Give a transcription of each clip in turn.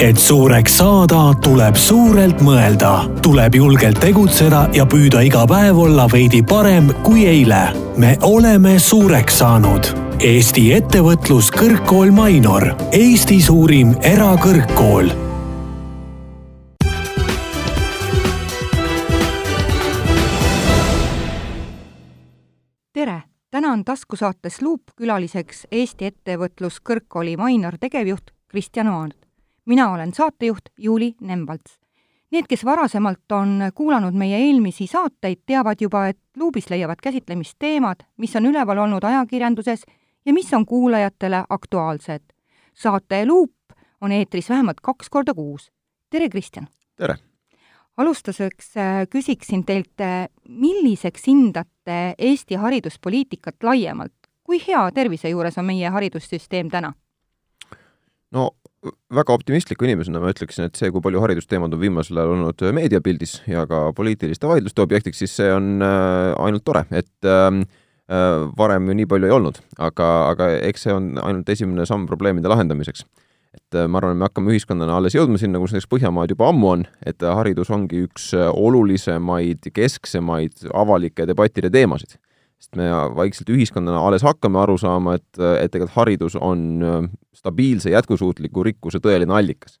et suureks saada, tuleb suurelt mõelda, tuleb julgelt tegutseda ja püüda iga päev olla veidi parem kui eile. me oleme suureks saanud. Eesti Ettevõtlus Kõrgkool Mainor, Eesti suurim erakõrgkool tere, täna on taskusaates Luup külaliseks Eesti Ettevõtluskõrgkooli Mainor tegevjuht Kristjan Aart. Mina olen saatejuht Juuli Nemvalts. Need, kes varasemalt on kuulanud meie eelmisi saateid, teavad juba, et Luubis leiavad käsitlemist teemad, mis on üleval olnud ajakirjanduses ja mis on kuulajatele aktuaalsed. saate Luup on eetris vähemalt kaks korda kuus. tere, Kristjan! tere! alustuseks äh, küsiksin teilt, äh, milliseks hindate Eesti hariduspoliitikat laiemalt? kui hea tervise juures on meie haridussüsteem täna? no väga optimistliku inimesena ma ütleksin, et see, kui palju haridusteemad on viimasel ajal olnud meediapildis ja ka poliitiliste vaidluste objektiks, siis see on äh, ainult tore, et ähm, äh, varem ju nii palju ei olnud, aga, aga eks see on ainult esimene samm probleemide lahendamiseks. et äh, ma arvan, me hakkame ühiskonnana alles jõudma sinna, kus näiteks Põhjamaad juba ammu on, et haridus ongi üks olulisemaid, kesksemaid avalike debattide teemasid sest me vaikselt ühiskonnana alles hakkame aru saama, et, et tegelikult haridus on stabiilse jätkusuutliku rikkuse tõeline allikas.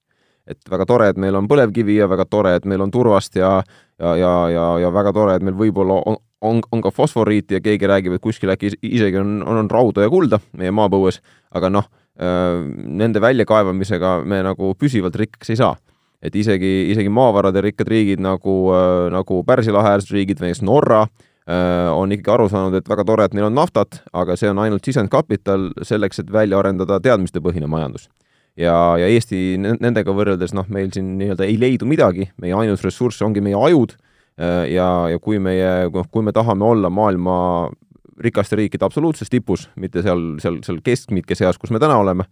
et väga tore, et meil on põlevkivi ja väga tore, et meil on turvast ja ja, ja, ja, ja väga tore, et meil võib-olla on, on, on ka fosforiiti ja keegi räägib, et kuskil äkki isegi on, on, on rauda ja kulda meie maapõues, aga noh, nende väljakaevamisega me nagu püsivalt rikkaks ei saa et isegi, isegi maavarade rikkad riigid nagu, nagu Pärsia lahe äärsed riigid, näiteks Norra, Äh, on ikkagi aru saanud, et väga tore, et neil on naftat, aga see on ainult sisendkapital selleks, et välja arendada teadmistepõhine majandus. ja, ja Eesti nendega võrreldes, noh, meil siin nii-öelda ei leidu midagi, meie ainus ressurss ongi meie ajud äh, ja, ja kui meie, noh, kui me tahame olla maailma rikaste riikide absoluutses tipus, mitte seal, seal, seal keskmike seas, kus me täna oleme,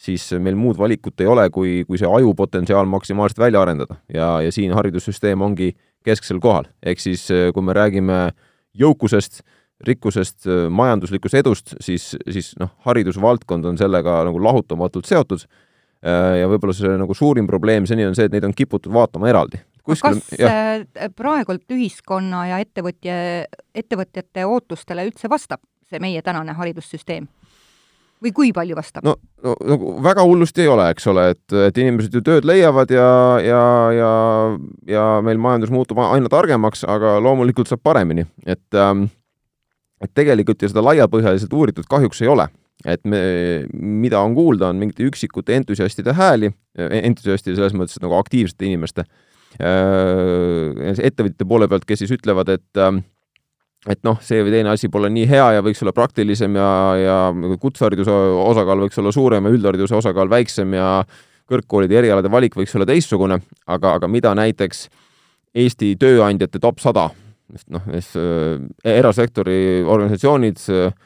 siis meil muud valikut ei ole, kui, kui see ajupotentsiaal maksimaalselt välja arendada ja, ja siin haridussüsteem ongi kesksel kohal, ehk siis kui me räägime äh, jõukusest, rikkusest, majanduslikust edust, siis, siis noh, haridusvaldkond on sellega nagu lahutamatult seotud ja võib-olla see nagu suurim probleem seni on see, et neid on kiputud vaatama eraldi. Kuskil, kas jah. Praegult ühiskonna ja ettevõtja, ettevõtjate ootustele üldse vastab see meie tänane haridussüsteem? Või kui palju vastab? no, no nagu väga hullusti ei ole, eks ole, et, et inimesed ju tööd leiavad ja, ja, ja, ja meil majandus muutub aina targemaks, aga loomulikult saab paremini, et ähm, et tegelikult ju seda laiapõhjaliselt uuritud kahjuks ei ole et me, mida on kuulda, on mingite üksikute entusiastide hääli, entusiastide selles mõttes, nagu aktiivsete inimeste äh,, ettevõtjate poole pealt, kes siis ütlevad, et äh, et noh, see või teine asi pole nii hea ja võiks olla praktilisem ja, ja kutsehariduse osakaal võiks olla suurem ja üldhariduse osakaal väiksem ja kõrgkoolide erialade valik võiks olla teistsugune, aga, aga mida näiteks Eesti tööandjate top sada, noh, äh, erasektori organisatsioonid, äh,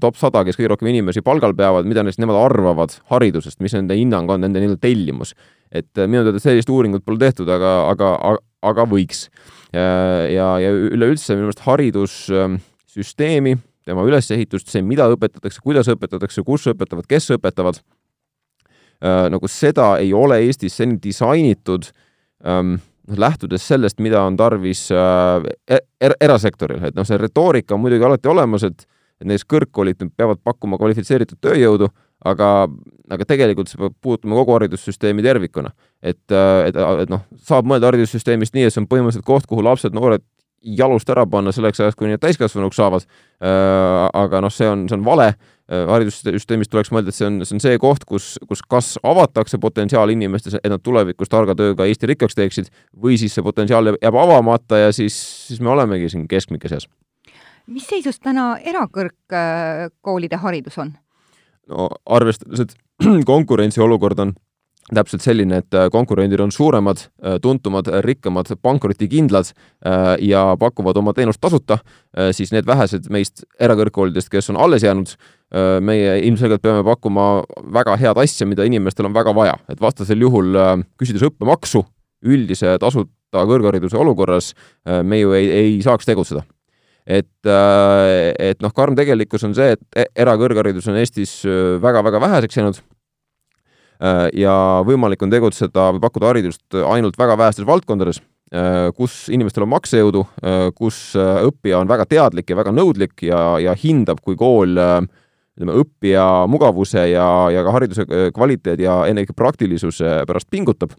top sada, kes kõige rohkem inimesi palgal peavad, mida neist nemad arvavad haridusest, mis nende hinnang on, nende nii-öelda tellimus. et äh, minu teada sellist uuringut pole tehtud, aga, aga, aga võiks ja, ja üleüldse minu meelest haridussüsteemi, tema ülesehitust, see, mida õpetatakse, kuidas õpetatakse, kus õpetavad, kes õpetavad, äh, nagu seda ei ole Eestis seni disainitud ähm, noh, lähtudes sellest, mida on tarvis äh, e-, er, erasektoril, et noh, see retoorika on muidugi alati olemas, et näiteks kõrgkoolid peavad pakkuma kvalifitseeritud tööjõudu, aga, aga tegelikult see peab puutuma kogu haridussüsteemi tervikuna. et, et, et noh, saab mõelda haridussüsteemist nii, et see on põhimõtteliselt koht, kuhu lapsed, noored jalust ära panna selleks ajaks, kuni nad täiskasvanuks saavad. aga noh, see on, see on vale. haridussüsteemis tuleks mõelda, et see on, see on see koht, kus, kus kas avatakse potentsiaal inimestes, et nad tulevikus targa tööga Eesti rikkaks teeksid, või siis see potentsiaal jääb avamata ja siis, siis me olemegi siin keskmike seas. mis seisus täna erakõrgkoolide haridus on? No arvestades, et konkurentsiolukord on täpselt selline, et äh, konkurendid on suuremad, äh, tuntumad, rikkamad, pankrotikindlad äh, ja pakuvad oma teenust tasuta, siis need vähesed meist erakõrgkoolidest, kes on alles jäänud, meie ilmselgelt peame pakkuma väga head asja, mida inimestel on väga vaja, et vastasel juhul küsides õppemaksu üldise tasuta kõrghariduse olukorras me ju ei, ei saaks tegutseda et, äh, et noh, karm tegelikkus on see, et e-, erakõrgharidus on Eestis väga-väga äh, väheseks jäänud. ja võimalik on tegutseda või pakkuda haridust ainult väga vähestes valdkondades, kus inimestel on maksejõudu, kus õppija on väga teadlik ja väga nõudlik ja, ja hindab, kui kool ütleme, õppija mugavuse ja, ja ka hariduse kvaliteedi ja ennekõike praktilisuse pärast pingutab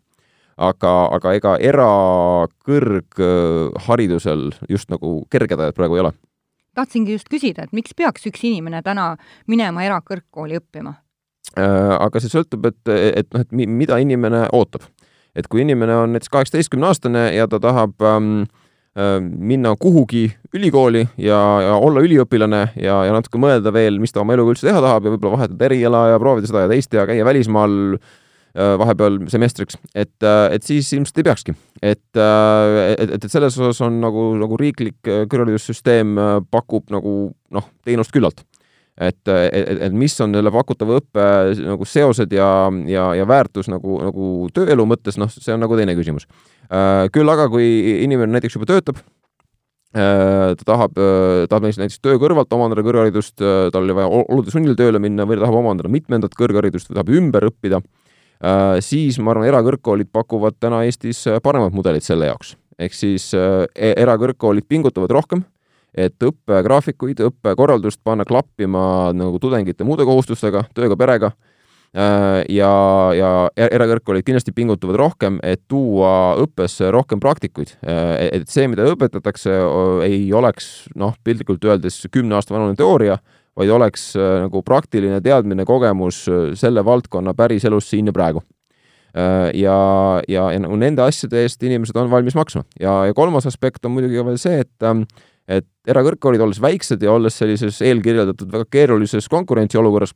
aga, aga ega erakõrgharidusel just nagu kerged ajad praegu ei ole. tahtsingi just küsida, et miks peaks üks inimene täna minema erakõrgkooli õppima? Äh, aga see sõltub, et, et noh, et mida inimene ootab. et kui inimene on näiteks kaheksateistkümne aastane ja ta tahab ähm, äh, minna kuhugi ülikooli ja, ja olla üliõpilane ja, ja natuke mõelda veel, mis ta oma eluga üldse teha tahab ja võib-olla vahetada eriala ja proovida seda ja teist ja käia välismaal äh, Äh, vahepeal semestriks, et, äh, et siis ilmselt ei peakski. äh, et, et, et selles osas on nagu, nagu riiklik kõrgharidussüsteem pakub nagu noh, teenust küllalt. et, et, et mis on selle pakutava õppe nagu seosed ja, ja, ja väärtus nagu, nagu tööelu mõttes, noh, see on nagu teine küsimus. küll aga, kui inimene näiteks juba töötab, ta tahab, tahab näiteks töö kõrvalt omandada kõrgharidust, tal oli vaja olude sunnil tööle minna või ta tahab omandada mitmendat kõrgharidust või tahab ümber õppida Äh, siis ma arvan, erakõrgkoolid pakuvad täna Eestis äh, paremat mudelit selle jaoks. ehk siis äh, e-, erakõrgkoolid pingutavad rohkem, et õppegraafikuid, õppekorraldust panna klappima nagu tudengite muude kohustustega, tööga, perega, ja, ja e-, erakõrgkoolid kindlasti pingutavad rohkem, et tuua õppesse rohkem praktikuid. et see, mida õpetatakse, ei oleks noh, piltlikult öeldes kümne aasta vanune teooria, vaid oleks äh, nagu praktiline teadmine, kogemus äh, selle valdkonna päriselus siin ja praegu. Äh, ja, ja, ja nagu nende asjade eest inimesed on valmis maksma ja, ja kolmas aspekt on muidugi veel see, et ähm, et erakõrgkoolid, olles väiksed ja olles sellises eelkirjeldatud väga keerulises konkurentsiolukorras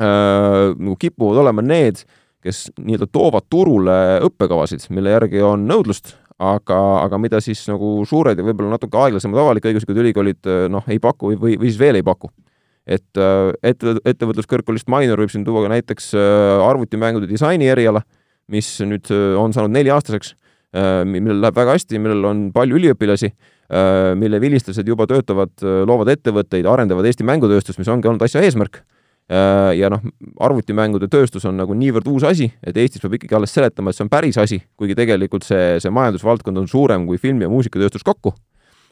nagu kipuvad olema need, kes nii-öelda toovad turule õppekavasid, mille järgi on nõudlust, aga, aga mida siis nagu suured ja võib-olla natuke aeglasemad avalik-õiguslikud ülikoolid noh, ei paku või, või siis veel ei paku et äh, ette, ettevõtluskõrgkoolist Minor võib siin tuua ka näiteks äh, arvutimängude disaini eriala, mis nüüd äh, on saanud nelja-aastaseks, millel läheb väga hästi, millel on palju üliõpilasi, mille vilistlased juba töötavad, loovad ettevõtteid, arendavad Eesti mängutööstust, mis ongi olnud asja eesmärk. ja noh, arvutimängude tööstus on nagu niivõrd uus asi, et Eestis peab ikkagi alles seletama, et see on päris asi, kuigi tegelikult see, see majandusvaldkond on suurem kui film- ja muusikatööstus kokku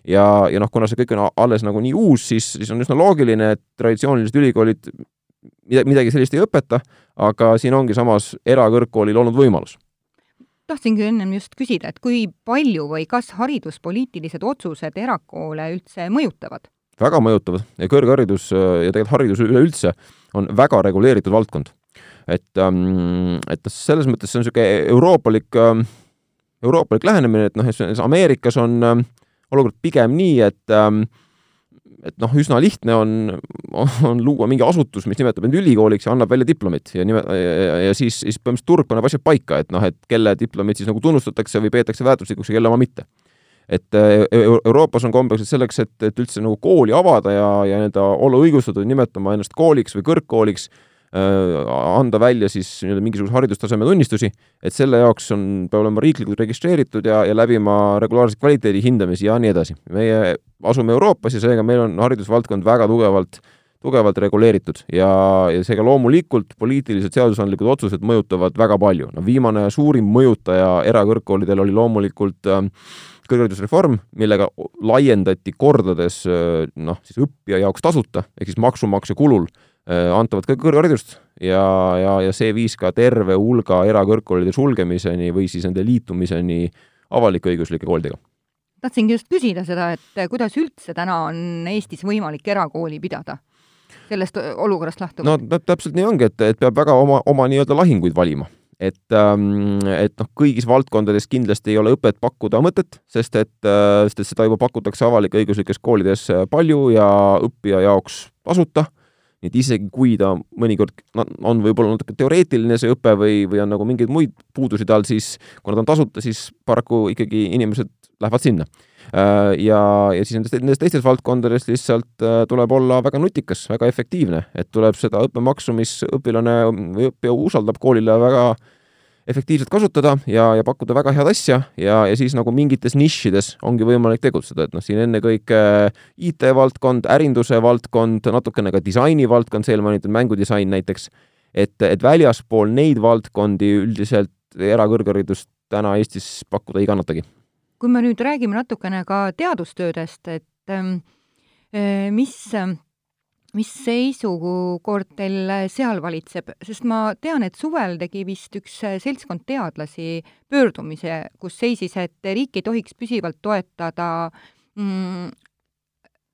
ja, ja noh, kuna see kõik on alles nagu nii uus, siis, siis on üsna loogiline, et traditsioonilised ülikoolid midagi sellist ei õpeta, aga siin ongi samas erakõrgkoolil olnud võimalus tahtsingi ennem just küsida, et kui palju või kas hariduspoliitilised otsused erakoole üldse mõjutavad? väga mõjutavad ja kõrgharidus ja tegelikult haridus üleüldse on väga reguleeritud valdkond. et, ähm, et noh, selles mõttes see on niisugune euroopalik, ähm, euroopalik lähenemine, et noh, Ameerikas on ähm, olukord pigem nii, et ähm, et noh, üsna lihtne on, on luua mingi asutus, mis nimetab end ülikooliks ja annab välja diplomit ja nime- ja, ja siis, siis põhimõtteliselt turg paneb asjad paika, et noh, et kelle diplomit siis nagu tunnustatakse või peetakse väärtuslikuks ja kelle oma mitte. et äh, Euroopas on kombeks, et selleks, et, et üldse nagu kooli avada ja, ja nii-öelda olla õigustatud nimetama ennast kooliks või kõrgkooliks, anda välja siis nii-öelda mingisuguse haridustaseme tunnistusi, et selle jaoks on, peab olema riiklikult registreeritud ja, ja läbima regulaarseid kvaliteedi hindamisi ja nii edasi. meie asume Euroopas ja seega meil on haridusvaldkond väga tugevalt tugevalt reguleeritud ja, ja seega loomulikult poliitilised seadusandlikud otsused mõjutavad väga palju. no viimane suurim mõjutaja erakõrgkoolidel oli loomulikult äh, kõrgharidusreform, millega laiendati kordades äh, noh, siis õppija jaoks tasuta ehk siis maksumaksja kulul Äh, antavat ka kõrgharidust ja, ja, ja see viis ka terve hulga erakõrgkoolide sulgemiseni või siis nende liitumiseni avalik-õiguslike koolidega. tahtsingi just küsida seda, et kuidas üldse täna on Eestis võimalik erakooli pidada? sellest olukorrast lähtuvalt? no täpselt nii ongi, et, et peab väga oma, oma nii-öelda lahinguid valima et, ähm, et noh, kõigis valdkondades kindlasti ei ole õpet pakkuda mõtet, sest et, äh, sest et seda juba pakutakse avalik-õiguslikes koolides palju ja õppija jaoks tasuta nii et isegi kui ta mõnikord on võib-olla natuke teoreetiline see õpe või, või on nagu mingeid muid puudusi tal, siis kuna ta on tasuta, siis paraku ikkagi inimesed lähevad sinna. Äh, ja, ja siis nendes, nendes teistes valdkondades lihtsalt äh, tuleb olla väga nutikas, väga efektiivne, et tuleb seda õppemaksu, mis õpilane või õppija usaldab koolile väga äh, efektiivselt kasutada ja, ja pakkuda väga head asja ja, ja siis nagu mingites nišides ongi võimalik tegutseda, et noh, siin ennekõike IT-valdkond, ärinduse valdkond, natukene ka disaini valdkond, see eelmainitud mängudisain näiteks, et, et väljaspool neid valdkondi üldiselt erakõrgharidust täna Eestis pakkuda ei kannatagi. kui me nüüd räägime natukene ka teadustöödest, et ähm, äh, mis seisukord teil seal valitseb, sest ma tean, et suvel tegi vist üks seltskond teadlasi pöördumise, kus seisis, et riik ei tohiks püsivalt toetada mm,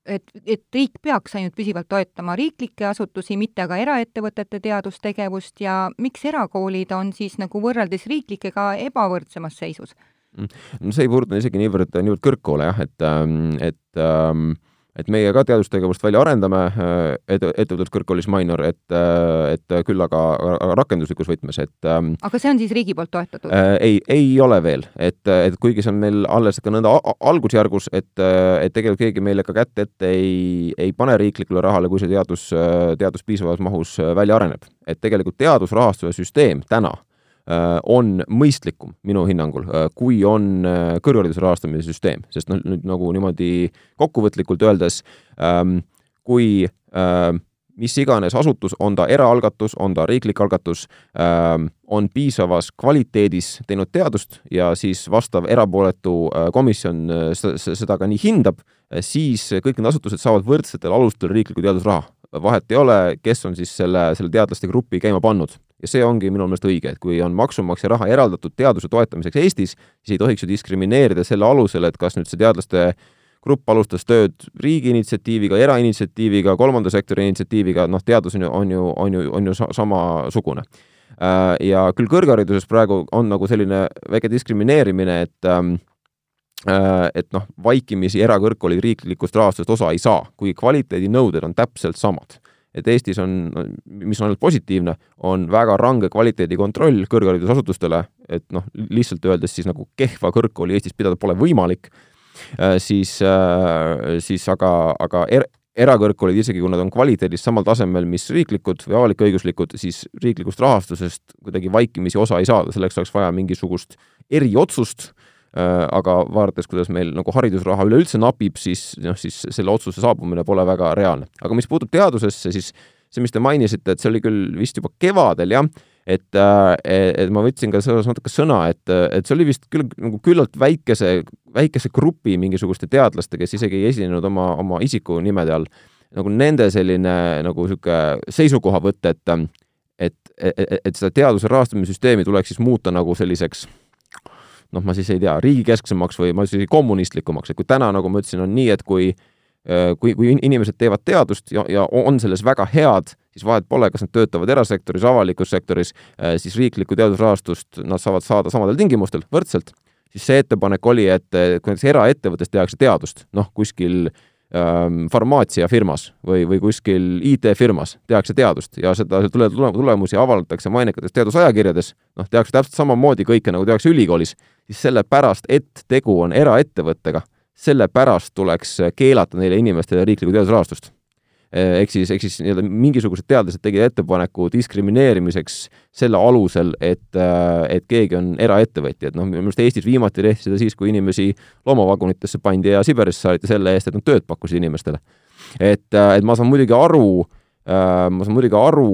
et, et riik peaks ainult püsivalt toetama riiklikke asutusi, mitte aga eraettevõtete teadustegevust. Ja miks erakoolid on siis nagu võrreldes riiklikega ebavõrdsemas seisus? no see ei puuduta isegi niivõrd, niivõrd kõrgkoole jah, et, ähm, et ähm, et meie ka teadustegevust välja arendame äh, ettevõtluskõrgkoolis Minor, et, äh, et küll aga rakenduslikus võtmes, et ähm, aga see on siis riigi poolt toetatud äh,? ei, ei ole veel, et, et kuigi see on meil alles ka nõnda algusjärgus, et, et tegelikult keegi meile ka kätt ette ei, ei pane riiklikule rahale, kui see teadus, teadus piisavas mahus välja areneb. et tegelikult teadusrahastuse süsteem täna Äh, on mõistlikum minu hinnangul, äh, kui on äh, kõrghariduse rahastamise süsteem, sest noh, nüüd nagu niimoodi kokkuvõtlikult öeldes, ähm, kui mis iganes asutus, on ta eraalgatus, on ta riiklik algatus, ähm, on piisavas kvaliteedis teinud teadust ja siis vastav erapooletu komisjon seda ka nii hindab, siis kõik need asutused saavad võrdsetel alustel riiklikku teadusraha. vahet ei ole, kes on siis selle, selle teadlaste grupi käima pannud ja see ongi minu meelest õige, et kui on maksumaksja raha eraldatud teaduse toetamiseks Eestis, siis ei tohiks ju diskrimineerida selle alusel, et kas nüüd see teadlaste grupp alustas tööd riigi initsiatiiviga, erainitsiatiiviga, kolmanda sektori initsiatiiviga, noh, teadus on ju, on ju, on ju, on ju samasugune. Äh, ja küll kõrghariduses praegu on nagu selline väike diskrimineerimine, et ähm, äh, et noh, vaikimisi erakõrgkoolid riiklikust rahastusest osa ei saa, kuigi kvaliteedinõuded on täpselt samad et Eestis on, mis on ainult positiivne, on väga range kvaliteedikontroll kõrgharidusasutustele, et noh, lihtsalt öeldes siis nagu kehva kõrgkooli Eestis pidada pole võimalik, äh, siis, äh, siis aga, aga er, erakõrgkoolid, isegi kui nad on kvaliteedis samal tasemel, mis riiklikud või avalik-õiguslikud, siis riiklikust rahastusest kuidagi vaikimisi osa ei saada, selleks oleks vaja mingisugust eriotsust aga vaadates, kuidas meil nagu haridusraha üleüldse napib, siis noh, siis selle otsuse saabumine pole väga reaalne. aga mis puutub teadusesse, siis see, mis te mainisite, et see oli küll vist juba kevadel, jah, et, äh, et ma võtsin ka selles natuke sõna, et, et see oli vist küll nagu küllalt väikese, väikese grupi mingisuguste teadlaste, kes isegi ei esinenud oma, oma isikunimede all, nagu nende selline nagu niisugune seisukohavõtt, et et, et, et seda teaduse rahastamise süsteemi tuleks siis muuta nagu selliseks noh, ma siis ei tea, riigikesksemaks või ma siis kommunistlikumaks, et kui täna, nagu ma ütlesin, on nii, et kui äh, kui, kui inimesed teevad teadust ja, ja on selles väga head, siis vahet pole, kas nad töötavad erasektoris, avalikus sektoris, äh, siis riiklikku teadusrahastust nad saavad saada samadel tingimustel, võrdselt. siis see ettepanek oli, et kui näiteks eraettevõttes tehakse teadust, noh, kuskil äh, farmaatsiafirmas või, või kuskil IT-firmas tehakse teadust ja seda tule, tulemusi avaldatakse mainekates teadusajakirjades, noh, tehakse täpselt samamoodi kõike, nagu tehakse ülikoolis, siis sellepärast, et tegu on eraettevõttega, sellepärast tuleks keelata neile inimestele riiklikku teadusrahastust ehk siis, ehk siis nii-öelda mingisugused teadlased tegid ettepaneku diskrimineerimiseks selle alusel, et, äh, et keegi on eraettevõtja, et noh, minu meelest Eestis viimati tehti seda siis, kui inimesi loomavagunitesse pandi ja Siberisse saadeti selle eest, et nad tööd pakkusid inimestele. et, äh, et ma saan muidugi aru äh, ma saan muidugi aru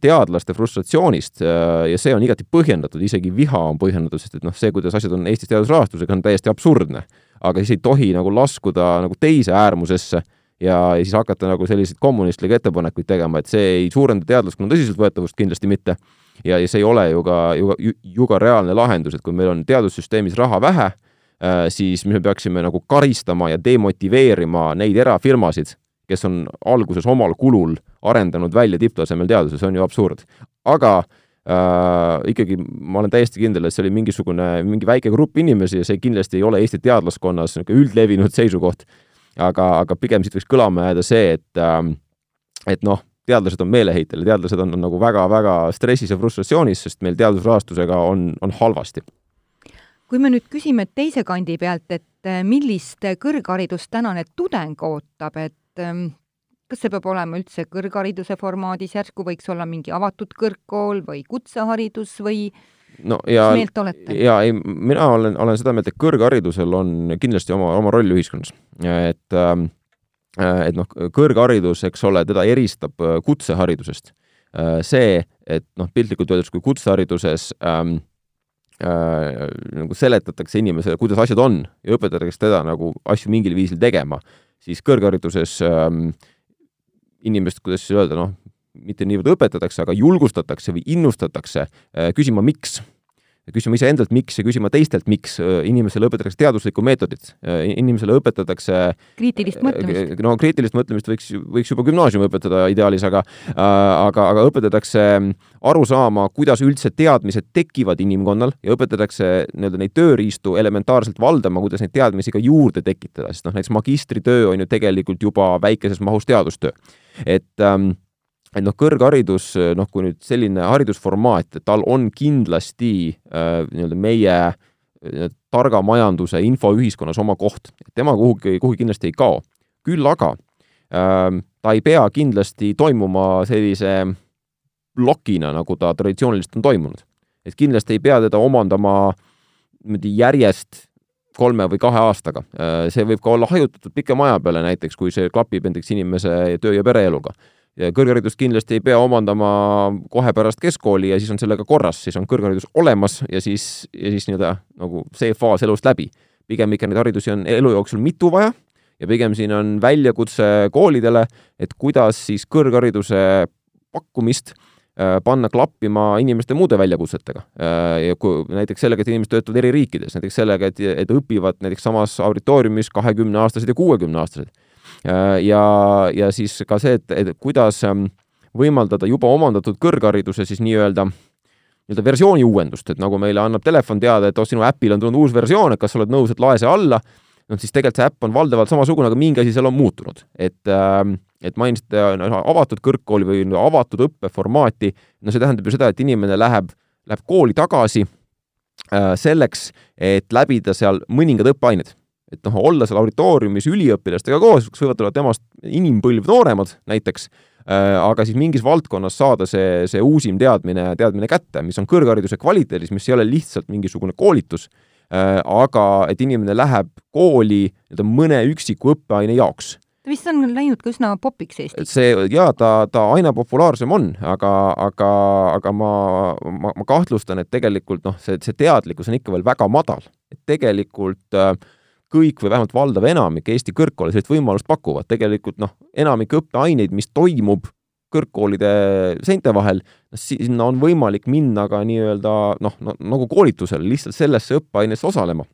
teadlaste frustratsioonist ja see on igati põhjendatud, isegi viha on põhjendatud, sest et noh, see, kuidas asjad on Eestis teadusrahastusega, on täiesti absurdne. aga siis ei tohi nagu laskuda nagu teise äärmusesse ja, ja siis hakata nagu selliseid kommunistlikke ettepanekuid tegema, et see ei suurenda teadlaskonna tõsiseltvõetavust kindlasti mitte. ja, ja see ei ole ju ka, ju, ju, ju ka reaalne lahendus, et kui meil on teadussüsteemis raha vähe äh,, siis me peaksime nagu karistama ja demotiveerima neid erafirmasid, kes on alguses omal kulul arendanud välja tipptasemel teaduse, see on ju absurd. aga äh, ikkagi ma olen täiesti kindel, et see oli mingisugune, mingi väike grupp inimesi ja see kindlasti ei ole Eesti teadlaskonnas niisugune üldlevinud seisukoht aga, aga pigem siit võiks kõlama jääda see, et ähm, et noh, teadlased on meeleheitel ja teadlased on, on nagu väga-väga stressis ja frustratsioonis, sest meil teadusrahastusega on, on halvasti. kui me nüüd küsime teise kandi pealt, et äh, millist kõrgharidust tänane tudeng ootab, et ähm, kas see peab olema üldse kõrghariduse formaadis, järsku võiks olla mingi avatud kõrgkool või kutseharidus või äh, no ja, ja ei, mina olen, olen seda meelt, et kõrgharidusel on kindlasti oma, oma roll ühiskonnas. et, ähm, et noh, kõrgharidus, eks ole, teda eristab äh, kutseharidusest. see, et noh, piltlikult öeldes, kui kutsehariduses ähm, äh, nagu seletatakse inimesele, kuidas asjad on ja õpetatakse teda nagu asju mingil viisil tegema, siis kõrghariduses ähm, inimest, kuidas siis öelda, noh, mitte niivõrd õpetatakse, aga julgustatakse või innustatakse äh, küsima, miks küsima iseendalt, miks ja küsima teistelt, miks. inimesele õpetatakse teaduslikku meetodit, inimesele õpetatakse kriitilist mõtlemist. no kriitilist mõtlemist võiks, võiks juba gümnaasiumi õpetada ideaalis, aga aga, aga õpetatakse aru saama, kuidas üldse teadmised tekivad inimkonnal ja õpetatakse nii-öelda neid tööriistu elementaarselt valdama, kuidas neid teadmisi ka juurde tekitada, sest noh, näiteks magistritöö on ju tegelikult juba väikeses mahus teadustöö. et ähm, et noh, kõrgharidus, noh, kui nüüd selline haridusformaat, tal on kindlasti äh, nii-öelda meie äh, targa majanduse infoühiskonnas oma koht, tema kuhugi, kuhugi kindlasti ei kao. küll aga äh, ta ei pea kindlasti toimuma sellise plokina, nagu ta traditsiooniliselt on toimunud. et kindlasti ei pea teda omandama niimoodi järjest kolme või kahe aastaga. Äh, see võib ka olla hajutatud pikema aja peale näiteks, kui see klapib näiteks inimese töö- ja pereeluga kõrgharidust kindlasti ei pea omandama kohe pärast keskkooli ja siis on sellega korras, siis on kõrgharidus olemas ja siis, ja siis nii-öelda nagu see faas elust läbi. pigem ikka neid haridusi on elu jooksul mitu vaja ja pigem siin on väljakutse koolidele, et kuidas siis kõrghariduse pakkumist äh, panna klappima inimeste muude väljakutsetega. Äh, ja kui näiteks sellega, et inimesed töötavad eri riikides, näiteks sellega, et, et õpivad näiteks samas auditooriumis kahekümneaastased ja kuuekümneaastased ja, ja siis ka see, et, et kuidas ähm, võimaldada juba omandatud kõrghariduse siis nii-öelda nii-öelda versiooni uuendust, et nagu meile annab telefon teada, et oh, sinu äpil on tulnud uus versioon, et kas sa oled nõus, et lae see alla, noh siis tegelikult see äpp on valdavalt samasugune, aga mingi asi seal on muutunud. et äh, et mainisite no, avatud kõrgkooli või avatud õppeformaati, no see tähendab ju seda, et inimene läheb, läheb kooli tagasi äh, selleks, et läbida seal mõningad õppeained et noh, olla seal auditooriumis üliõpilastega koos, kes võivad olla temast inimpõlv nooremad näiteks äh,, aga siis mingis valdkonnas saada see, see uusim teadmine, teadmine kätte, mis on kõrghariduse kvaliteedis, mis ei ole lihtsalt mingisugune koolitus äh,, aga et inimene läheb kooli nii-öelda mõne üksiku õppeaine jaoks ta vist on läinud ka üsna popiks Eestis. see jaa, ta, ta aina populaarsem on, aga, aga, aga ma, ma, ma kahtlustan, et tegelikult noh, see, see teadlikkus on ikka veel väga madal. et tegelikult äh, kõik või vähemalt valdav enamik Eesti kõrgkoole sellist võimalust pakuvad. tegelikult noh, enamik õppeaineid, mis toimub kõrgkoolide seinte vahel, noh, sinna on võimalik minna ka nii-öelda noh no,, nagu koolitusele, lihtsalt sellesse õppeainesse osalema.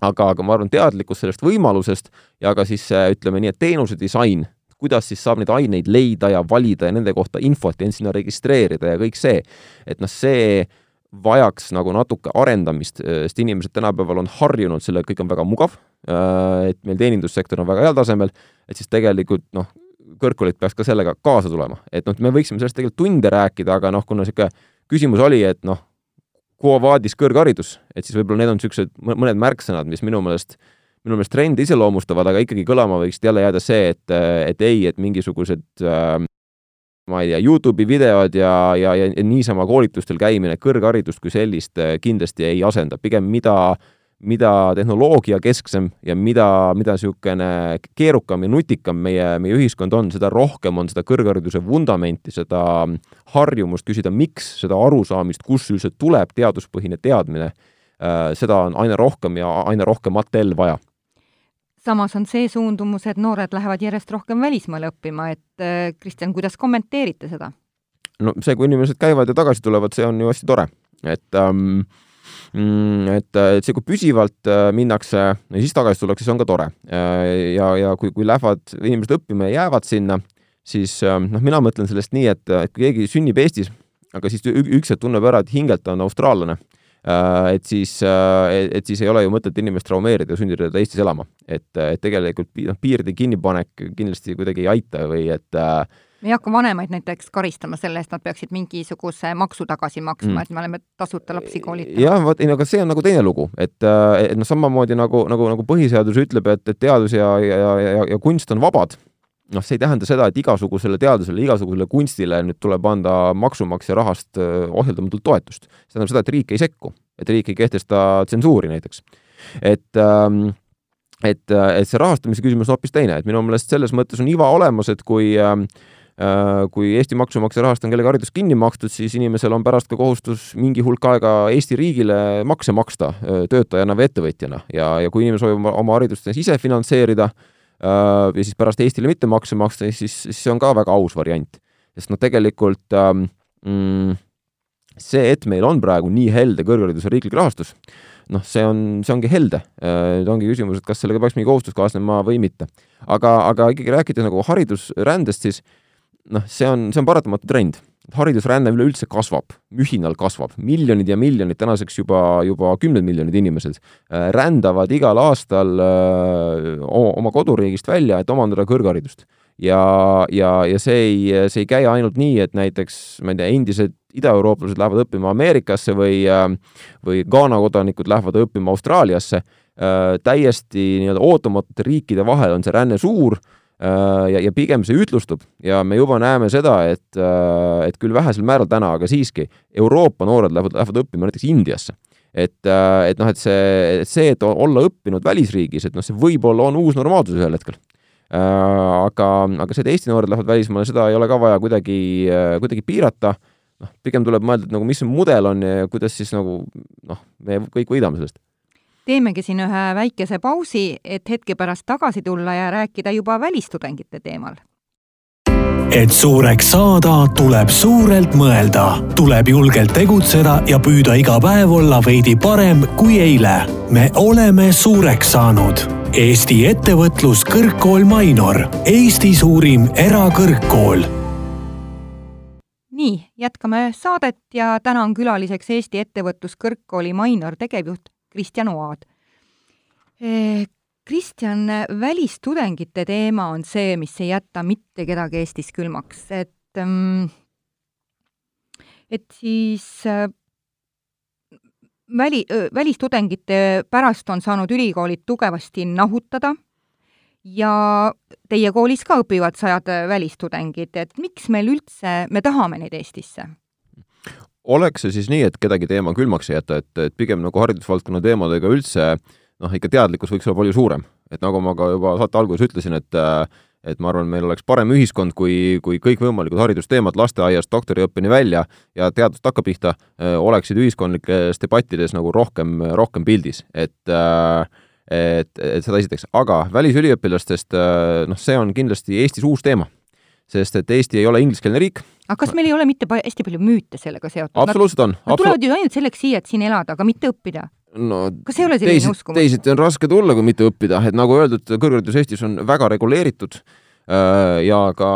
aga, aga ma arvan, teadlikkus sellest võimalusest ja ka siis ütleme nii, et teenuse disain, kuidas siis saab neid aineid leida ja valida ja nende kohta infot ja end sinna registreerida ja kõik see, et noh, see vajaks nagu natuke arendamist, sest inimesed tänapäeval on harjunud sellega, kõik on väga mugav, äh, et meil teenindussektor on väga heal tasemel, et siis tegelikult noh, kõrgkoolid peaks ka sellega kaasa tulema, et noh, me võiksime sellest tegelikult tunde rääkida, aga noh, kuna niisugune küsimus oli, et noh, quo vadis kõrgharidus, et siis võib-olla need on niisugused mõned märksõnad, mis minu meelest minu meelest trendi iseloomustavad, aga ikkagi kõlama võiks jälle jääda see, et, et ei, et mingisugused äh, ma ei tea, Youtube'i videod ja, ja, ja, niisama koolitustel käimine kõrgharidust kui sellist äh, kindlasti ei asenda, pigem mida, mida tehnoloogiakesksem ja mida, mida niisugune keerukam ja nutikam meie, meie ühiskond on, seda rohkem on seda kõrghariduse vundamenti, seda harjumust küsida, miks, seda arusaamist, kust üldse tuleb teaduspõhine teadmine, äh, seda on aina rohkem ja aina rohkem matel vaja samas on see suundumus, et noored lähevad järjest rohkem välismaale õppima, et äh, Kristjan, kuidas kommenteerite seda? no see, kui inimesed käivad ja tagasi tulevad, see on ju hästi tore, et ähm, mm, et, et see, kui püsivalt äh, minnakse ja siis tagasi tullakse, see on ka tore. Äh, ja, ja kui, kui lähevad inimesed õppima ja jäävad sinna, siis ähm, noh, mina mõtlen sellest nii, et, et kui keegi sünnib Eestis, aga siis üks hetk tunneb ära, et hingelt on austraallane Äh, et siis, äh, et siis ei ole ju mõtet inimest traumeerida ja sundida teda Eestis elama. et, et tegelikult noh, piiride kinnipanek kindlasti kuidagi ei aita või et äh, me ei hakka vanemaid näiteks karistama selle eest, nad peaksid mingisuguse maksu tagasi maksma mm., et me oleme tasuta lapsi koolitanud. jah, vot ei no aga see on nagu teine lugu, et, et noh, samamoodi nagu, nagu, nagu põhiseadus ütleb, et, et teadus ja, ja, ja, ja kunst on vabad, noh, see ei tähenda seda, et igasugusele teadusele, igasugusele kunstile nüüd tuleb anda maksumaksja rahast ohjeldamatult toetust. see tähendab seda, et riik ei sekku, et riik ei kehtesta tsensuuri näiteks. et ähm, et, et see rahastamise küsimus on hoopis teine, et minu meelest selles mõttes on iva olemas, et kui ähm, kui Eesti maksumaksja rahast on kellegi haridus kinni makstud, siis inimesel on pärast ka kohustus mingi hulk aega Eesti riigile makse maksta töötajana või ettevõtjana ja, ja kui inimene soovib oma haridust ise finantseerida ja siis pärast Eestile mitte makse maksta, siis, siis see on ka väga aus variant. sest noh, tegelikult ähm, mm, see, et meil on praegu nii helde kõrghariduse riiklik rahastus, noh, see on, see ongi helde. Nüüd äh, ongi küsimus, et kas sellega peaks mingi kohustus kaasnema või mitte. aga, aga ikkagi rääkides nagu haridusrändest, siis noh, see on, see on paratamatu trend. Haridusränne üleüldse kasvab, mühinal kasvab, miljonid ja miljonid, tänaseks juba, juba kümned miljonid inimesed äh, rändavad igal aastal äh, oma koduriigist välja, et omandada kõrgharidust. Ja, ja, ja see ei, see ei käi ainult nii, et näiteks, ma ei tea, endised idaeurooplased lähevad õppima Ameerikasse või, äh, või Ghana kodanikud lähevad õppima Austraaliasse, täiesti nii-öelda ootamatute riikide vahel on see ränne suur ja, ja pigem see ütlustub. Ja me juba näeme seda, et, et küll vähesel määral täna, aga siiski, Euroopa noored lähevad, lähevad õppima näiteks Indiasse. Et, et noh, et see, see, et olla õppinud välisriigis, et noh, see võib-olla on uus normaalsus ühel hetkel. Aga, aga see, et Eesti noored lähevad välismaale, seda ei ole ka vaja kuidagi, kuidagi piirata. Noh, pigem tuleb mõelda, et nagu mis see mudel on ja kuidas siis nagu noh, me kõik võidame sellest. Teemegi siin ühe väikese pausi, et hetke pärast tagasi tulla ja rääkida juba välistudengite teemal et suureks saada, tuleb suurelt mõelda, tuleb julgelt tegutseda ja püüda iga päev olla veidi parem kui eile. me oleme suureks saanud. Eesti Ettevõtlus Kõrgkool Mainor, Eesti suurim erakõrgkool nii, jätkame saadet ja täna on külaliseks Eesti Ettevõtluskõrgkooli Mainor tegevjuht Kristjan Oad. Eh, Kristjan, välistudengite teema on see, mis ei jäta mitte kedagi Eestis külmaks, et mm, et siis äh, väli, välistudengite pärast on saanud ülikoolid tugevasti nahutada ja teie koolis ka õpivad sajad välistudengid, et miks meil üldse, me tahame neid Eestisse? Oleks see siis nii, et kedagi teema külmaks ei jäta, et, et pigem nagu haridusvaldkonna teemadega üldse noh, ikka teadlikkus võiks olla palju suurem, et nagu ma ka juba saate alguses ütlesin, et et ma arvan, meil oleks parem ühiskond, kui, kui kõikvõimalikud haridusteemad lasteaiast doktoriõppeni välja ja teadust takkapihta oleksid ühiskondlikes debattides nagu rohkem, rohkem pildis, et et, et seda esiteks, aga välisüliõpilastest noh, see on kindlasti Eestis uus teema, sest et Eesti ei ole ingliskeelne riik. aga kas meil ei ole mitte pa hästi palju müüte sellega seotud? absoluutselt on. Nad tulevad ju ainult selleks siia, et siin elada, aga mitte õppida no kas ei ole selline uskumus? teisiti on raske tulla, kui mitte õppida, et nagu öeldud, kõrgharidus Eestis on väga reguleeritud äh, ja ka,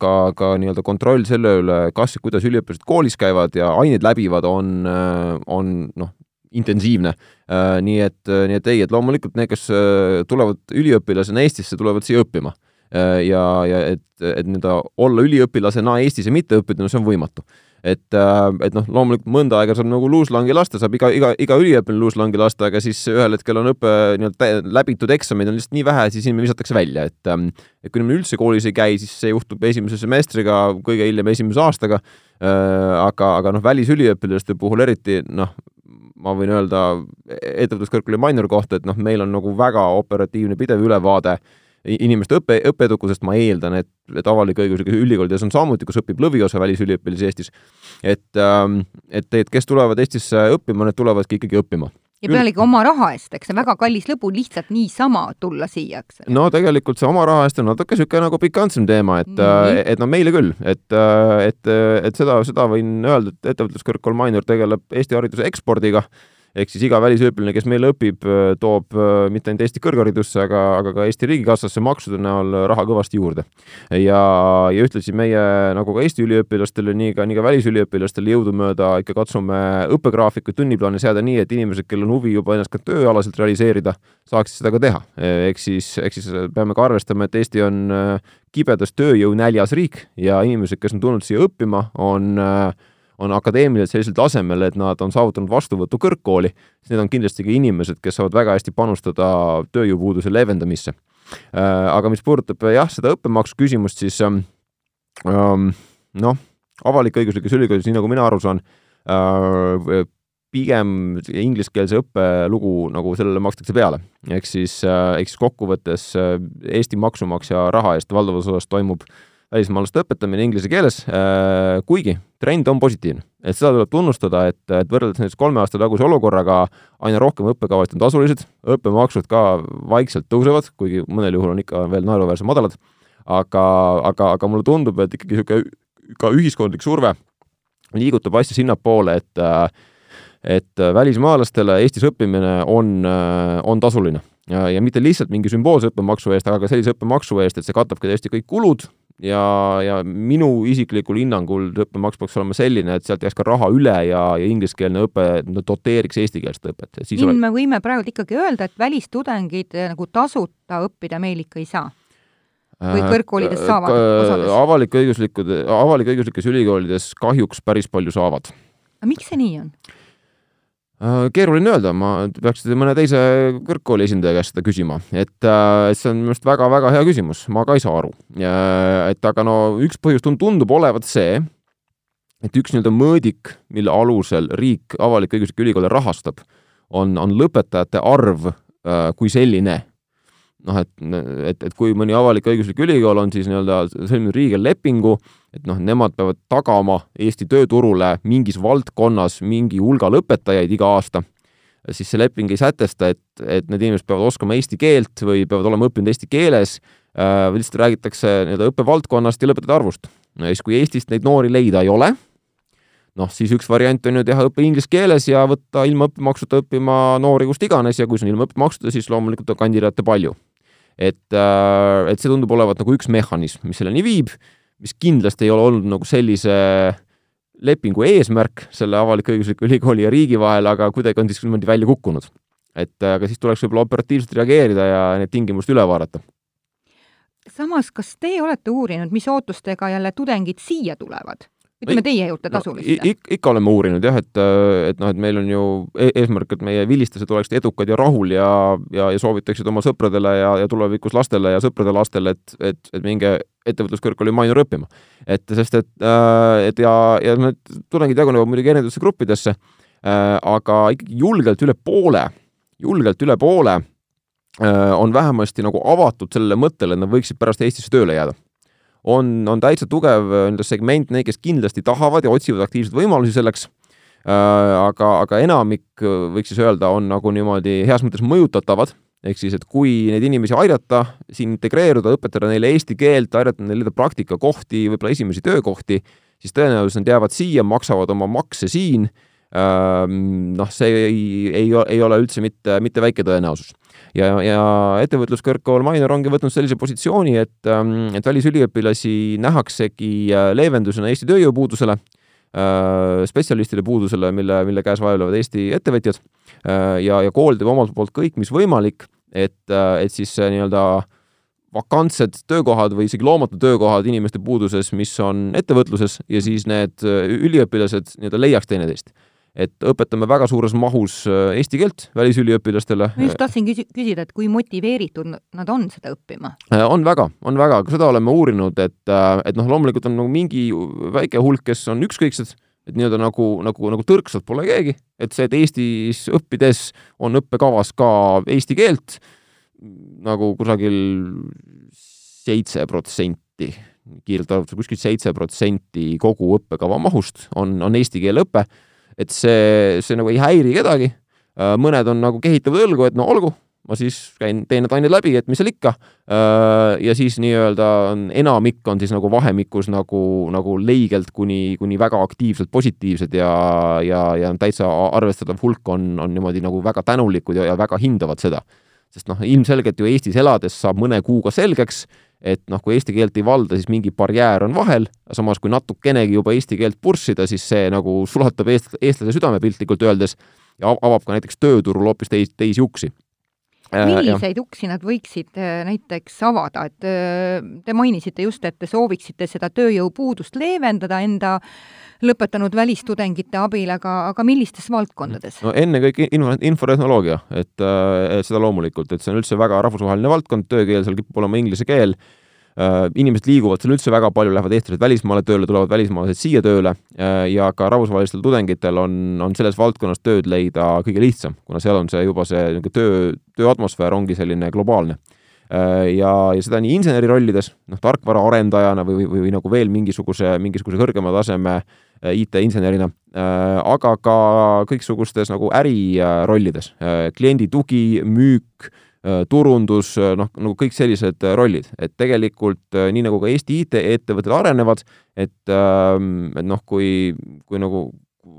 ka, ka nii-öelda kontroll selle üle, kas ja kuidas üliõpilased koolis käivad ja aineid läbivad, on, äh, on noh, intensiivne. Äh, nii et, nii et ei, et loomulikult need, kes tulevad üliõpilasena Eestisse, tulevad siia õppima. Ja, ja et, et nii-öelda olla üliõpilasena Eestis ja mitte õppida, no see on võimatu. Et, et noh, loomulikult mõnda aega saab nagu luuslangi lasta, saab iga, iga, iga üliõpilane luuslangi lasta, aga siis ühel hetkel on õpe nii-öelda läbitud eksamid on lihtsalt nii vähe, siis inimene visatakse välja, et ähm, et kui inimene üldse koolis ei käi, siis see juhtub esimese semestriga, kõige hiljem esimese aastaga, aga, aga noh, välisüliõpilaste puhul eriti noh, ma võin öelda ettevõtluskõrgkooli Mainor kohta, et noh, meil on nagu väga operatiivne pidev ülevaade inimeste õppe, õppeedukusest, ma eeldan, et, et avalik-õiguslikes ülikoolides on samuti, kus õpib lõviosa välisüliõpilasi Eestis. et, ähm, et, et kes tulevad Eestisse õppima, need tulevadki ikkagi õppima ja pealegi oma raha eest, eks see väga kallis lõbu lihtsalt niisama tulla siia, eks. no tegelikult see oma raha eest on natuke niisugune nagu pikantsem teema, et mm, -hmm. et no meile küll, et, äh, et, et seda, seda võin öelda, et ettevõtluskõrgkool Mainor tegeleb Eesti hariduse ekspordiga ehk siis iga välisüliõpilane, kes meil õpib, äh, toob äh, mitte ainult Eesti kõrgharidusse, aga, aga ka Eesti riigikassasse maksude näol raha kõvasti juurde. ja, ja ühtlasi meie nagu ka Eesti üliõpilastele, nii ka, nii ka välisüliõpilastele jõudumööda ikka katsume õppegraafikuid, tunniplaane seada nii, et inimesed, kellel on huvi juba ennast ka tööalaselt realiseerida, saaksid seda ka teha. ehk siis, ehk siis peame ka arvestama, et Eesti on äh, kibedas tööjõunäljas riik ja inimesed, kes on tulnud siia õppima, on äh, on akadeemilised sellisel tasemel, et nad on saavutanud vastuvõtu kõrgkooli, siis need on kindlasti ka inimesed, kes saavad väga hästi panustada tööjõupuuduse leevendamisse. Äh, aga mis puudutab jah, seda õppemaksu küsimust, siis ähm, ähm, noh, avalik-õiguslikes ülikoolides, nii nagu mina aru saan äh,, pigem ingliskeelse õppe lugu nagu sellele makstakse peale. ehk siis äh,, ehk siis kokkuvõttes äh, Eesti maksumaksja raha eest valdavas osas toimub välismaalaste õpetamine inglise keeles, kuigi trend on positiivne. et seda tuleb tunnustada, et, et võrreldes näiteks kolme aasta taguse olukorraga aina rohkem õppekavasid on tasulised, õppemaksud ka vaikselt tõusevad, kuigi mõnel juhul on ikka veel naeruväärselt madalad, aga, aga, aga mulle tundub, et ikkagi niisugune ka ühiskondlik surve liigutab asja sinnapoole, et et välismaalastele Eestis õppimine on, on tasuline ja, ja mitte lihtsalt mingi sümboolse õppemaksu eest, aga ka sellise õppemaksu eest, et see katabki tõesti kõik kulud ja, ja minu isiklikul hinnangul õppemaks peaks olema selline, et sealt jääks ka raha üle ja, ja ingliskeelne õpe no, doteeriks eestikeelset õpet. siin ole... me võime praegu ikkagi öelda, et välistudengid nagu tasuta õppida meil ikka ei saa või äh, kõrgkoolides saavad osades? avalik-õiguslikud, avalik-õiguslikes ülikoolides kahjuks päris palju saavad. aga miks see nii on? Äh, keeruline öelda, ma peaks mõne teise kõrgkooli esindaja käest seda küsima, et, äh, see on minu arust väga-väga hea küsimus, ma ka ei saa aru. et aga no üks põhjus tundub olevat see, et üks nii-öelda mõõdik, mille alusel riik avalik-õiguslikke ülikoole rahastab, on, on lõpetajate arv kui selline noh, et, et, et kui mõni avalik-õiguslik ülikool on siis nii-öelda sõlminud riigiga lepingu, et noh, nemad peavad tagama Eesti tööturule mingis valdkonnas mingi hulga lõpetajaid iga aasta, siis see leping ei sätesta, et, et need inimesed peavad oskama eesti keelt või peavad olema õppinud eesti keeles äh,, lihtsalt räägitakse nii-öelda õppevaldkonnast ja lõpetajate arvust. ja siis, kui Eestist neid noori leida ei ole, noh, siis üks variant on ju teha õpe inglise keeles ja võtta ilma õppemaksuta õppima noori kust iganes ja kui see on ilma õppemaksuta, siis loomulikult on kandidaate palju et, äh, et see tundub olevat nagu üks mehhanism, mis selleni viib, mis kindlasti ei ole olnud nagu sellise lepingu eesmärk selle avalik-õigusliku ülikooli ja riigi vahel, aga kuidagi on siis niimoodi välja kukkunud. et äh, aga siis tuleks võib-olla operatiivselt reageerida ja need tingimused üle vaadata. samas, kas teie olete uurinud, mis ootustega jälle tudengid siia tulevad? Ütleme teie juurde tasulisse no,. Ik ikka oleme uurinud jah, et, et noh, et meil on ju e-, eesmärk, et meie vilistajad oleksid edukad ja rahul ja, ja, ja soovitaksid oma sõpradele ja, ja tulevikus lastele ja sõprade lastele, et, et, et minge ettevõtluskõrgkooli Mainor õppima. et sest, et, et ja, ja need tudengid jagunevad muidugi erinevatesse gruppidesse, aga ikkagi julgelt üle poole, julgelt üle poole on vähemasti nagu avatud sellele mõttele, et nad võiksid pärast Eestisse tööle jääda on, on täitsa tugev äh, nii-öelda segment, neid, kes kindlasti tahavad ja otsivad aktiivselt võimalusi selleks. Äh,, aga, aga enamik, äh, võiks siis öelda, on nagu niimoodi heas mõttes mõjutatavad, ehk siis, et kui neid inimesi aidata siin integreeruda, õpetada neile eesti keelt, aidata neil leida praktikakohti, võib-olla esimesi töökohti, siis tõenäoliselt nad jäävad siia, maksavad oma makse siin. Noh, see ei, ei, ei ole üldse mitte, mitte väike tõenäosus ja, ja Ettevõtluskõrgkool Mainor ongi võtnud sellise positsiooni, et, ähm, et välisüliõpilasi nähaksegi äh, leevendusena Eesti tööjõupuudusele, äh, spetsialistide puudusele, mille, mille käes vaevlevad Eesti ettevõtjad. Äh, ja, ja kool teeb omalt poolt kõik, mis võimalik, et, et siis nii-öelda vakantsed töökohad või isegi loomatu töökohad inimeste puuduses, mis on ettevõtluses ja siis need üliõpilased nii-öelda leiaks teineteist et õpetame väga suures mahus äh, eesti keelt välisüliõpilastele. ma just tahtsin küsi-, küsida, et kui motiveeritud nad on seda õppima? Äh, on väga, on väga, seda oleme uurinud, et, äh, et noh, loomulikult on nagu mingi väike hulk, kes on ükskõiksed, et nii-öelda nagu, nagu, nagu tõrksad pole keegi, et see, et Eestis õppides on õppekavas ka eesti keelt nagu kusagil seitse protsenti, kiirelt arvates kuskil seitse protsenti kogu õppekava mahust on, on eesti keele õpe et see, see nagu ei häiri kedagi. Äh, mõned on nagu kehitavad õlgu, et no olgu, ma siis käin, teen need ained läbi, et mis seal ikka. Äh, ja siis nii-öelda enamik on siis nagu vahemikus nagu, nagu leigelt kuni, kuni väga aktiivselt positiivsed ja, ja, ja täitsa arvestatav hulk on, on niimoodi nagu väga tänulikud ja, ja väga hindavad seda. sest noh, ilmselgelt ju Eestis elades saab mõne kuuga selgeks, et noh, kui eesti keelt ei valda, siis mingi barjäär on vahel, samas kui natukenegi juba eesti keelt purssida, siis see nagu sulatab eest-, eestlase südame piltlikult öeldes ja avab ka näiteks tööturul hoopis teis, teisi uksi. Äh, milliseid uksi nad võiksid äh, näiteks avada, et äh, te mainisite just, et te sooviksite seda tööjõupuudust leevendada enda lõpetanud välistudengite abil, aga, aga millistes valdkondades? no ennekõike info, infotehnoloogia, et, et seda loomulikult, et see on üldse väga rahvusvaheline valdkond, töökeel seal kipub olema inglise keel Äh, inimesed liiguvad seal üldse väga palju, lähevad eestlased välismaale tööle, tulevad välismaalased siia tööle äh, ja ka rahvusvahelistel tudengitel on, on selles valdkonnas tööd leida kõige lihtsam, kuna seal on see juba see niisugune töö, tööatmosfäär ongi selline globaalne. ja, ja seda nii inseneri rollides, noh, tarkvaraarendajana või, või, või nagu veel mingisuguse, mingisuguse kõrgema taseme IT-insenerina, aga ka kõiksugustes nagu ärirollides, kliendi tugi, müük Äh, turundus, äh, noh, nagu kõik sellised äh, rollid, et tegelikult nii nagu ka Eesti IT-ettevõtted arenevad, et, ähm, et noh, kui, kui nagu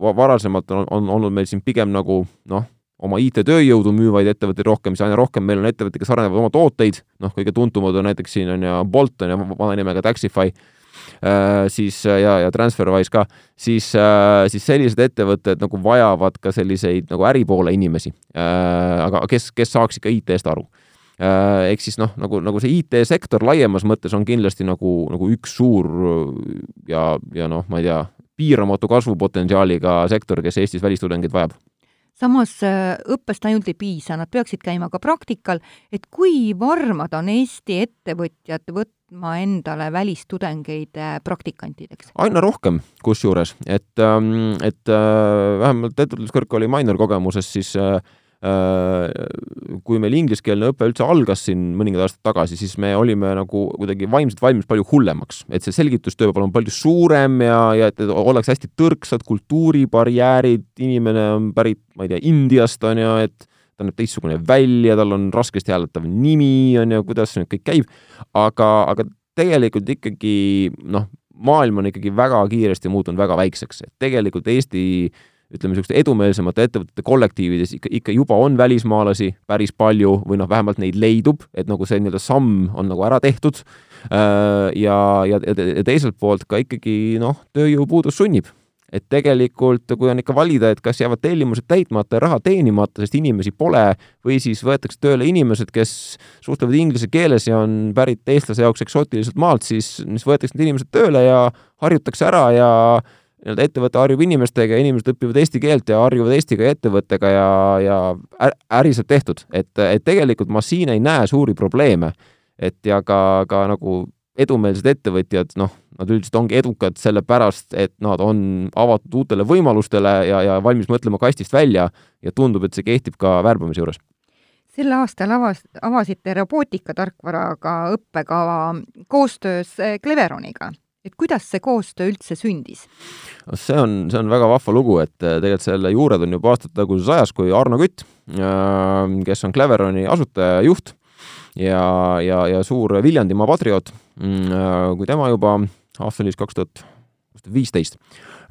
varasemalt on, on olnud meil siin pigem nagu noh, oma IT-tööjõudu müüvaid ettevõtteid rohkem, siis aina rohkem meil on ettevõtteid, kes arendavad oma tooteid, noh, kõige tuntumad on näiteks siin on ju Bolt on ju vana nimega Taxify. Äh, siis äh, ja, ja TransferWise ka, siis, äh, siis sellised ettevõtted nagu vajavad ka selliseid nagu äripoole inimesi. aga kes, kes saaks ikka IT-st aru? Ehk siis noh, nagu, nagu see IT-sektor laiemas mõttes on kindlasti nagu, nagu üks suur ja, ja noh, ma ei tea, piiramatu kasvupotentsiaaliga sektor, kes Eestis välistudengeid vajab. Samas õppest ainult ei piisa, nad peaksid käima ka praktikal, et kui varmad on Eesti ettevõtjad võt-, võtma endale välistudengeid äh, praktikantideks? aina rohkem, kusjuures, et, ähm, et äh, vähemalt ettevõtluskõrgkooli minor kogemuses siis äh, kui meil ingliskeelne õpe üldse algas siin mõningad aastad tagasi, siis me olime nagu kuidagi vaimselt valmis palju hullemaks, et see selgitustöö peab olema palju suurem ja, ja et oleks hästi tõrksad kultuuribarjäärid, inimene on pärit, ma ei tea, Indiast on ju, et ta näeb teistsugune välja, tal on raskesti hääldatav nimi, on ju, kuidas see nüüd kõik käib, aga, aga tegelikult ikkagi noh, maailm on ikkagi väga kiiresti muutunud väga väikseks, et tegelikult Eesti ütleme, niisuguste edumeelsemate ettevõtete kollektiivides ikka, ikka juba on välismaalasi päris palju või noh, vähemalt neid leidub, et nagu see nii-öelda samm on nagu ära tehtud. Äh, ja, ja, ja teiselt poolt ka ikkagi noh, tööjõupuudus sunnib et tegelikult, kui on ikka valida, et kas jäävad tellimused täitmata ja raha teenimata, sest inimesi pole, või siis võetakse tööle inimesed, kes suhtlevad inglise keeles ja on pärit eestlase jaoks eksootiliselt maalt, siis, siis võetakse need inimesed tööle ja harjutakse ära ja nii-öelda ettevõte harjub inimestega ja inimesed õpivad eesti keelt ja harjuvad Eestiga ja ettevõttega ja, ja äri saab tehtud. et, et tegelikult ma siin ei näe suuri probleeme. et ja ka, ka nagu edumeelsed ettevõtjad, noh, nad üldiselt ongi edukad sellepärast, et nad on avatud uutele võimalustele ja, ja valmis mõtlema kastist välja ja tundub, et see kehtib ka värbamise juures. sel aastal avas, avasite robootikatarkvaraga õppekava koostöös Cleveroniga et kuidas see koostöö üldse sündis? see on, see on väga vahva lugu, et tegelikult selle juured on juba aastataguses ajas, kui Arno Kütt, äh, kes on Cleveroni asutajajuht, ja, ja, ja suur Viljandimaa patrioot, mm, äh, kui tema juba, aasta oli siis kaks tuhat viisteist,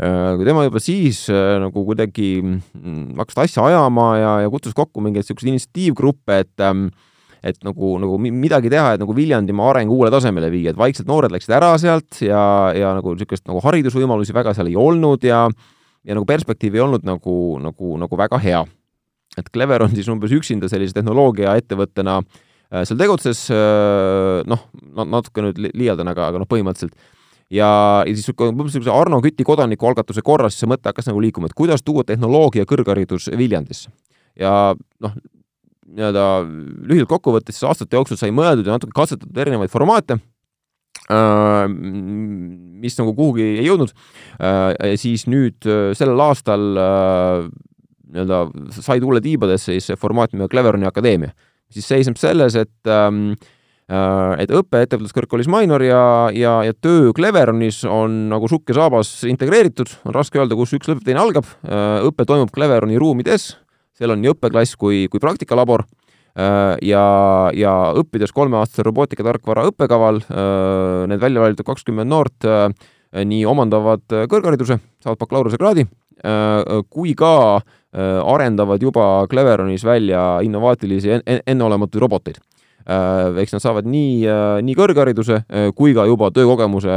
äh, kui tema juba siis äh, nagu kuidagi mm, hakkas asja ajama ja, ja kutsus kokku mingeid niisuguseid initsiatiivgruppe, et ähm, et nagu, nagu midagi teha, et nagu Viljandimaa areng uuele tasemele viia, et vaikselt noored läksid ära sealt ja, ja nagu niisugust nagu haridusvõimalusi väga seal ei olnud ja ja nagu perspektiiv ei olnud nagu, nagu, nagu väga hea. et Clever on siis umbes üksinda sellise tehnoloogiaettevõttena Äh, seal tegutses, äh, noh, natuke nüüd liialdan, aga, aga noh, põhimõtteliselt. ja, ja siis niisuguse Arno Küti kodanikualgatuse korras see mõte hakkas nagu liikuma, et kuidas tuua tehnoloogia kõrgharidus Viljandisse. ja noh, nii-öelda lühidalt kokkuvõttes siis aastate jooksul sai mõeldud ja natuke katsetatud erinevaid formaate, äh, mis nagu kuhugi ei jõudnud, siis nüüd sellel aastal nii-öelda sai tuule tiibadesse siis see formaat nimega Cleveroni Akadeemia siis seisneb selles, et ähm, äh, et õpe ettevõtluskõrgkoolis Mainor ja, ja, ja töö Cleveronis on nagu sukk ja saabas integreeritud, on raske öelda, kus üks lõpeb, teine algab. Äh, õpe toimub Cleveroni ruumides, seal on nii õppeklass kui, kui praktikalabor. Äh, ja, ja õppides kolmeaastase robootikatarkvara õppekaval, need välja valitud kakskümmend noort nii omandavad kõrghariduse, saavad bakalaureusekraadi, kui ka Äh, arendavad juba Cleveronis välja innovaatilisi en enneolematuid roboteid. Äh, eks nad saavad nii, äh, nii kõrghariduse kui ka juba töökogemuse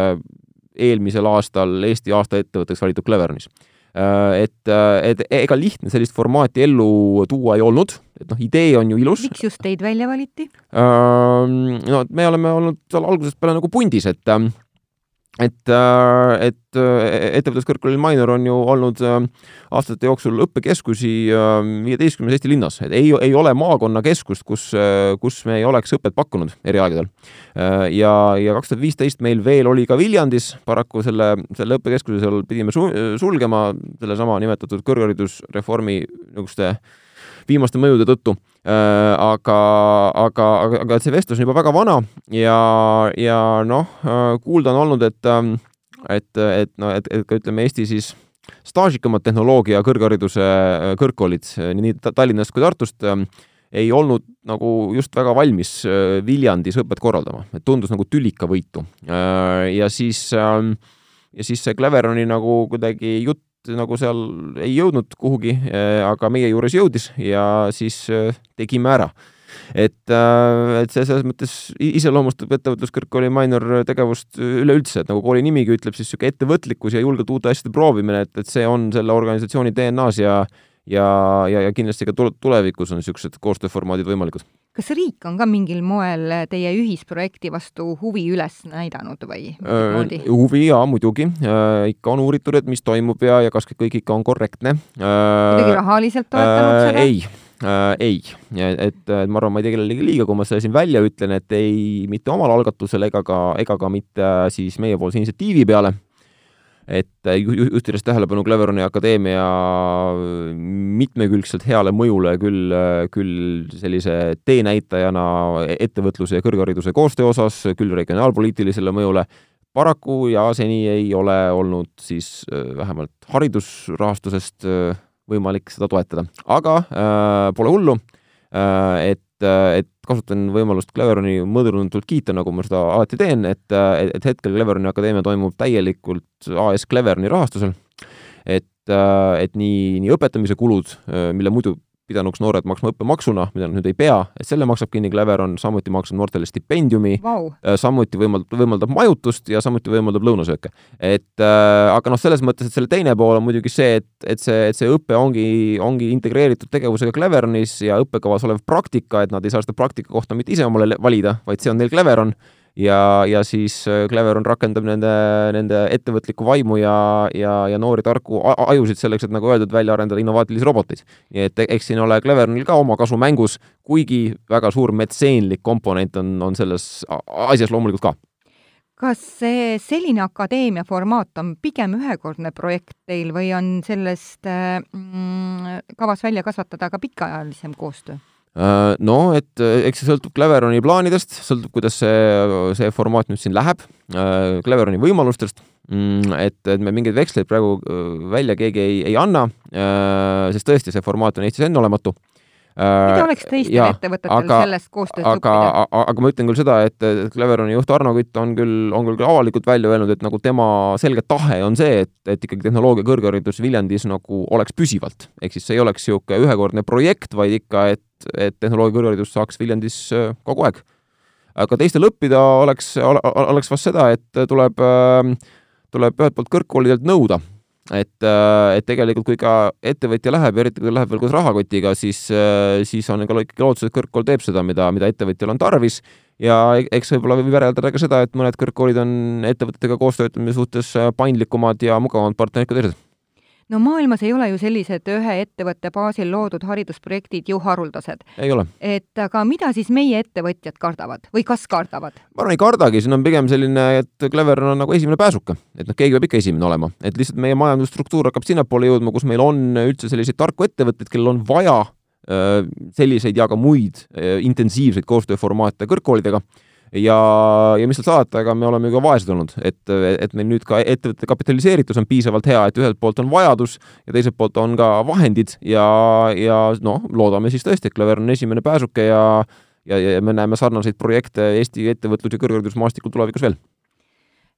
eelmisel aastal Eesti aasta ettevõtteks valitud Cleveronis. Et, et ega lihtne sellist formaati ellu tuua ei olnud, et noh, idee on ju ilus. miks just teid välja valiti? No me oleme olnud seal algusest peale nagu pundis, et et, äh, et äh, ettevõtluskõrgkoolil Mainor on ju olnud äh, aastate jooksul õppekeskusi viieteistkümnes Eesti linnas, et ei, ei ole maakonnakeskust, kus, kus me ei oleks õpet pakkunud eri aegadel. ja, ja kaks tuhat viisteist meil veel oli ka Viljandis, paraku selle, selle õppekeskuse seal pidime su sulgema sellesama nimetatud kõrgharidusreformi niisuguste viimaste mõjude tõttu äh,. aga, aga, aga, see vestlus on juba väga vana ja, ja noh, kuulda on olnud, et, et, et no, et, et ka ütleme, Eesti siis staažikamad tehnoloogia kõrghariduse kõrgkoolid nii Tallinnast kui Tartust ei olnud nagu just väga valmis Viljandis õpet korraldama, et tundus nagu tülikavõitu. ja siis, ja siis see Cleveroni nagu kuidagi jutt nagu seal ei jõudnud kuhugi, aga meie juures jõudis ja siis tegime ära et, et see selles mõttes iseloomustab ettevõtluskõrgkooli Minor tegevust üleüldse, et nagu kooli nimigi ütleb, siis niisugune ettevõtlikkus ja julgelt uute asjade proovimine, et, et see on selle organisatsiooni DNA-s ja ja, ja, ja kindlasti ka tulevikus on niisugused koostööformaadid võimalikud. Kas riik on ka mingil moel teie ühisprojekti vastu huvi üles näidanud või äh,? huvi jaa, muidugi äh,. ikka on uuritud, et mis toimub ja, ja kas kõik ikka on korrektne äh,. kuidagi rahaliselt toetanud seda? ei äh,. ei, et ma arvan, ma ei tee kellelegi liiga, kui ma selle siin välja ütlen, et ei mitte omal algatusel ega ka, ega ka mitte siis meiepoolse initsiatiivi peale et äh, juhtides tähelepanu Cleveroni Akadeemia mitmekülgselt heale mõjule küll, küll sellise teenäitajana ettevõtluse ja kõrghariduse koostöö osas, küll regionaalpoliitilisele mõjule, paraku ja seni ei ole olnud siis äh, vähemalt haridusrahastusest äh, võimalik seda toetada. aga äh, pole hullu äh,, et, et kasutan võimalust Cleveroni mõõdurundult kiita, nagu ma seda alati teen, et, et hetkel Cleveroni Akadeemia toimub täielikult AS Cleveroni rahastusel. et, et nii, nii õpetamise kulud, mille muidu pidanuks noored maksma õppemaksuna, mida nad nüüd ei pea, et selle maksab kinni Cleveron, samuti maksab noortele stipendiumi wow., äh, samuti võimaldab, võimaldab majutust ja samuti võimaldab lõunasööke. et äh, aga noh, selles mõttes, et selle teine pool on muidugi see, et, et see, et see õpe ongi, ongi integreeritud tegevusega Cleveronis ja õppekavas olev praktika, et nad ei saa seda praktika kohta mitte ise omale valida, vaid see on neil Cleveron ja, ja siis äh, Cleveron rakendab nende, nende ettevõtlikku vaimu ja, ja, ja noori tarku ajusid selleks, et nagu öeldud, välja arendada innovaatilisi roboteid. nii et eks siin ole Cleveronil ka oma kasu mängus, kuigi väga suur metseenlik komponent on, on selles asjas loomulikult ka kas see selline akadeemia formaat on pigem ühekordne projekt teil või on sellest äh, mm, kavas välja kasvatada ka pikaajalisem koostöö? Äh, no et äh, eks see sõltub Cleveroni plaanidest, sõltub, kuidas see, see formaat nüüd siin läheb, äh, Cleveroni võimalustest, mm, et, et me mingeid veksleid praegu välja keegi ei, ei anna, sest tõesti, see formaat on Eestis enneolematu mida oleks teistel ja, ettevõtetel aga, sellest koostööst aga, õppida? aga ma ütlen küll seda, et Cleveroni juht Arno Kütt on küll, on küll avalikult välja öelnud, et nagu tema selge tahe on see, et, et ikkagi tehnoloogia kõrgharidus Viljandis nagu oleks püsivalt. ehk siis see ei oleks niisugune ühekordne projekt, vaid ikka, et et tehnoloogia kõrgharidus saaks Viljandis äh, kogu aeg. aga teistel õppida oleks, oleks vast seda, et tuleb, äh, tuleb ühelt poolt kõrgkoolidelt nõuda, et, äh, et tegelikult kui ka ettevõtja läheb, eriti kui ta läheb veel koos rahakotiga, siis, siis on ka ikkagi lootus, et kõrgkool teeb seda, mida, mida ettevõtjal on tarvis ja e-, eks võib-olla võib järeldada ka seda, et mõned kõrgkoolid on ettevõtetega koostöötamise suhtes paindlikumad ja mugavamad partnerid kui teised no maailmas ei ole ju sellised ühe ettevõtte baasil loodud haridusprojektid ju haruldased. ei ole. et aga mida siis meie ettevõtjad kardavad või kas kardavad? ma arvan, ei kardagi, siin on pigem selline, et Clever on nagu esimene pääsuke, et noh, keegi peab ikka esimene olema, et lihtsalt meie majandusstruktuur hakkab sinnapoole jõudma, kus meil on üldse selliseid tarku ettevõtteid, kellel on vaja äh, selliseid ja ka muid äh, intensiivseid koostööformaate kõrgkoolidega ja, ja mis seal salata, ega me oleme ju ka vaesed olnud, et, et meil nüüd ka ettevõtete kapitaliseeritus on piisavalt hea, et ühelt poolt on vajadus ja teiselt poolt on ka vahendid ja, ja noh, loodame siis tõesti, et Clever on esimene pääsuke ja ja, ja me näeme sarnaseid projekte Eesti ettevõtlus- ja kõrgharidusmaastikul tulevikus veel.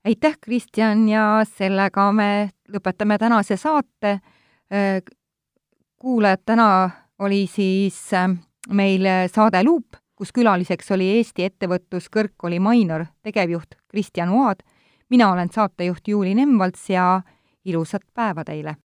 aitäh, Kristjan, ja sellega me lõpetame tänase saate. kuulajad, täna oli siis meil saade Luup kus külaliseks oli Eesti Ettevõtluskõrgkooli Mainor tegevjuht Kristjan Oad. mina olen saatejuht Juuli Nemvalts ja ilusat päeva teile!